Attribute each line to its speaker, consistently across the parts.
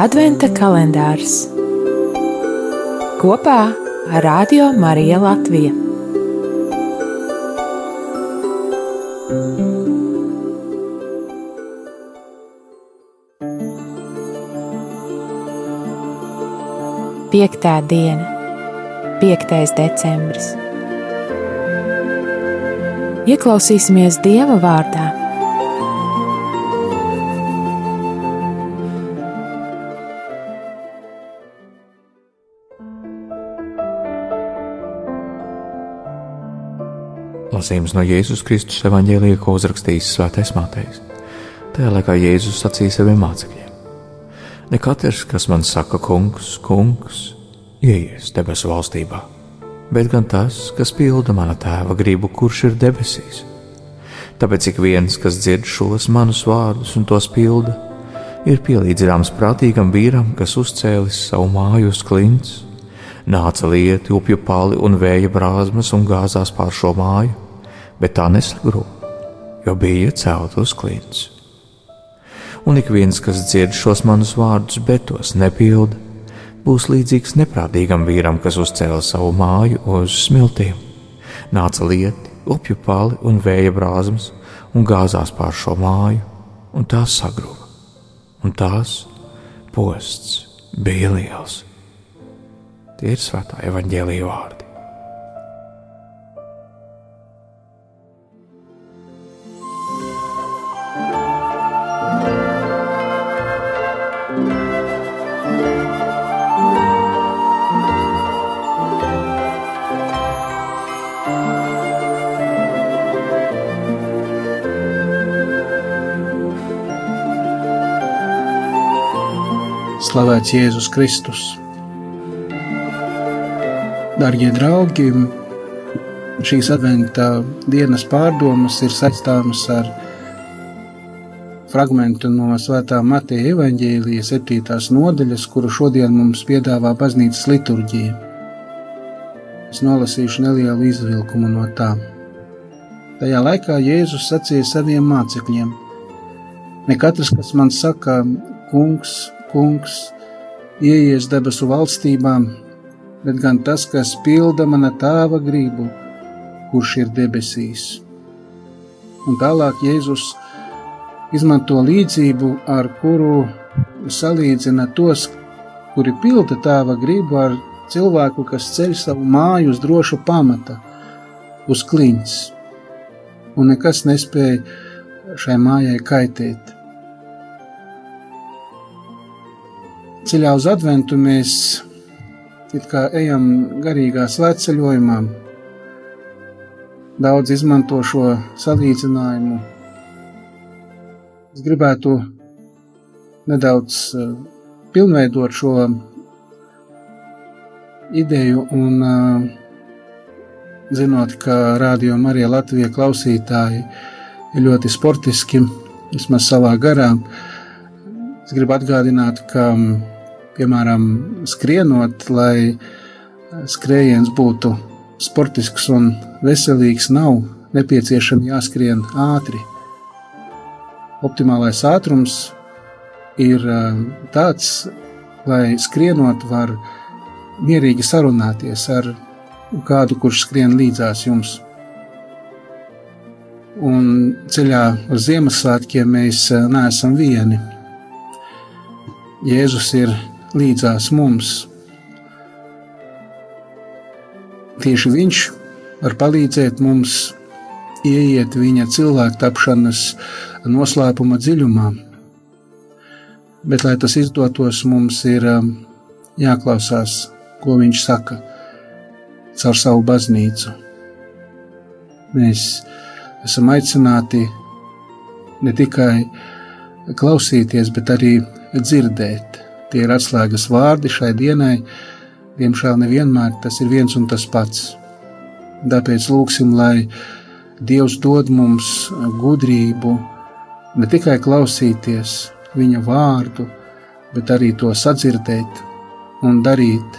Speaker 1: Adventa kalendārs kopā ar Radio Mariju Latviju. Piektā diena, 5. decembris. Ieklausīsimies Dieva vārdā
Speaker 2: Lasījums no Jēzus Kristus evanģēlīja, ko uzrakstījis Svētais Mātejs. Tajā laikā Jēzus sacīja saviem mācekļiem: Ne katrs, kas man saka, kungs, kungs, ieies debesu valstībā, bet gan tas, kas pilda mana tēva gribu, kurš ir debesīs. Tāpēc ik viens, kas dzird šos manus vārdus un tos pilda, ir pielīdzināms prātīgam vīram, kas uzcēlis savu māju uz klints, nāca lieti, upju pali un vēja brāzmas un gāzās pār šo māju bet tā nesagrūda, jo bija celt uz klints. Un ik viens, kas dzird šos manus vārdus, bet tos nepilda, būs līdzīgs neprātīgam vīram, kas uzcēla savu māju uz smiltīm. Nāca lieti, upju pali un vēja brāzmas, un gāzās pār šo māju, un tās sagruva, un tās posts bija liels. Tie ir svētā evaņģēlīja vārdi.
Speaker 3: Slavēts Jēzus Kristus. Darbie draugi, šīs adventā dienas pārdomas ir saistāmas ar fragment no Svētā Mateja evaņģēlijas 7. nodaļas, kuru šodien mums piedāvā baznīcas liturģija. Es nolasīšu nelielu izvilkumu no tā. Tajā laikā Jēzus sacīja saviem mācekļiem: Ne katrs, kas man saka, kungs, kungs, ieies debesu valstībā, bet gan tas, kas pilda mana tēva gribu, kurš ir debesīs. Un tālāk Jēzus izmanto līdzību, ar kuru salīdzina tos, kuri pilda tēva gribu ar cilvēku, kas ceļ savu māju uz drošu pamata, uz kliņas, un nekas nespēja šai mājai kaitēt. Ceļā uz adventu mēs ejam garīgā svētceļojumā. Daudz izmanto šo salīdzinājumu. Es gribētu nedaudz uh, pilnveidot šo ideju un uh, zinot, ka Rādio Marija Latvija klausītāji ir ļoti sportiski, vismaz savā garā. Es gribu atgādināt, ka piemēram, skrienot, lai skrējiens būtu sportisks un veselīgs, nav nepieciešams jāskrien ātri. Optimālais ātrums ir tāds, lai skrienot, var mierīgi sarunāties ar kādu, kurš skrien līdzās jums. Un ceļā uz Ziemassvētkiem mēs neesam vieni. Jēzus ir līdzās mums. Tieši viņš var palīdzēt mums ieiet viņa cilvēku tapšanas noslēpuma dziļumā. Bet, lai tas izdotos, mums ir um, jāklausās, ko viņš saka caur savu baznīcu. Mēs esam aicināti ne tikai klausīties, bet arī dzirdēt Tie ir atslēgas vārdi šai dienai. Diemžēl nevienmēr tas ir viens un tas pats. Tāpēc lūgsim, lai Dievs dod mums gudrību ne tikai klausīties viņa vārdu, bet arī to sadzirdēt un darīt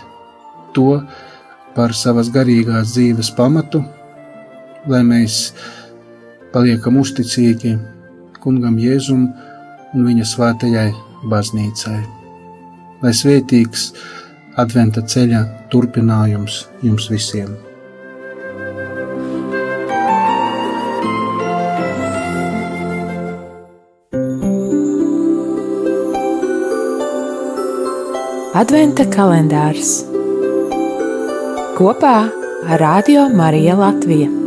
Speaker 3: to par savas garīgās dzīves pamatu, lai mēs paliekam uzticīgi kungam Jēzum un viņa svētajai baznīcai. Lai svētīgs adventa ceļa turpinājums jums visiem!
Speaker 1: Adventa kalendārs kopā ar Radio Mariju Latviju.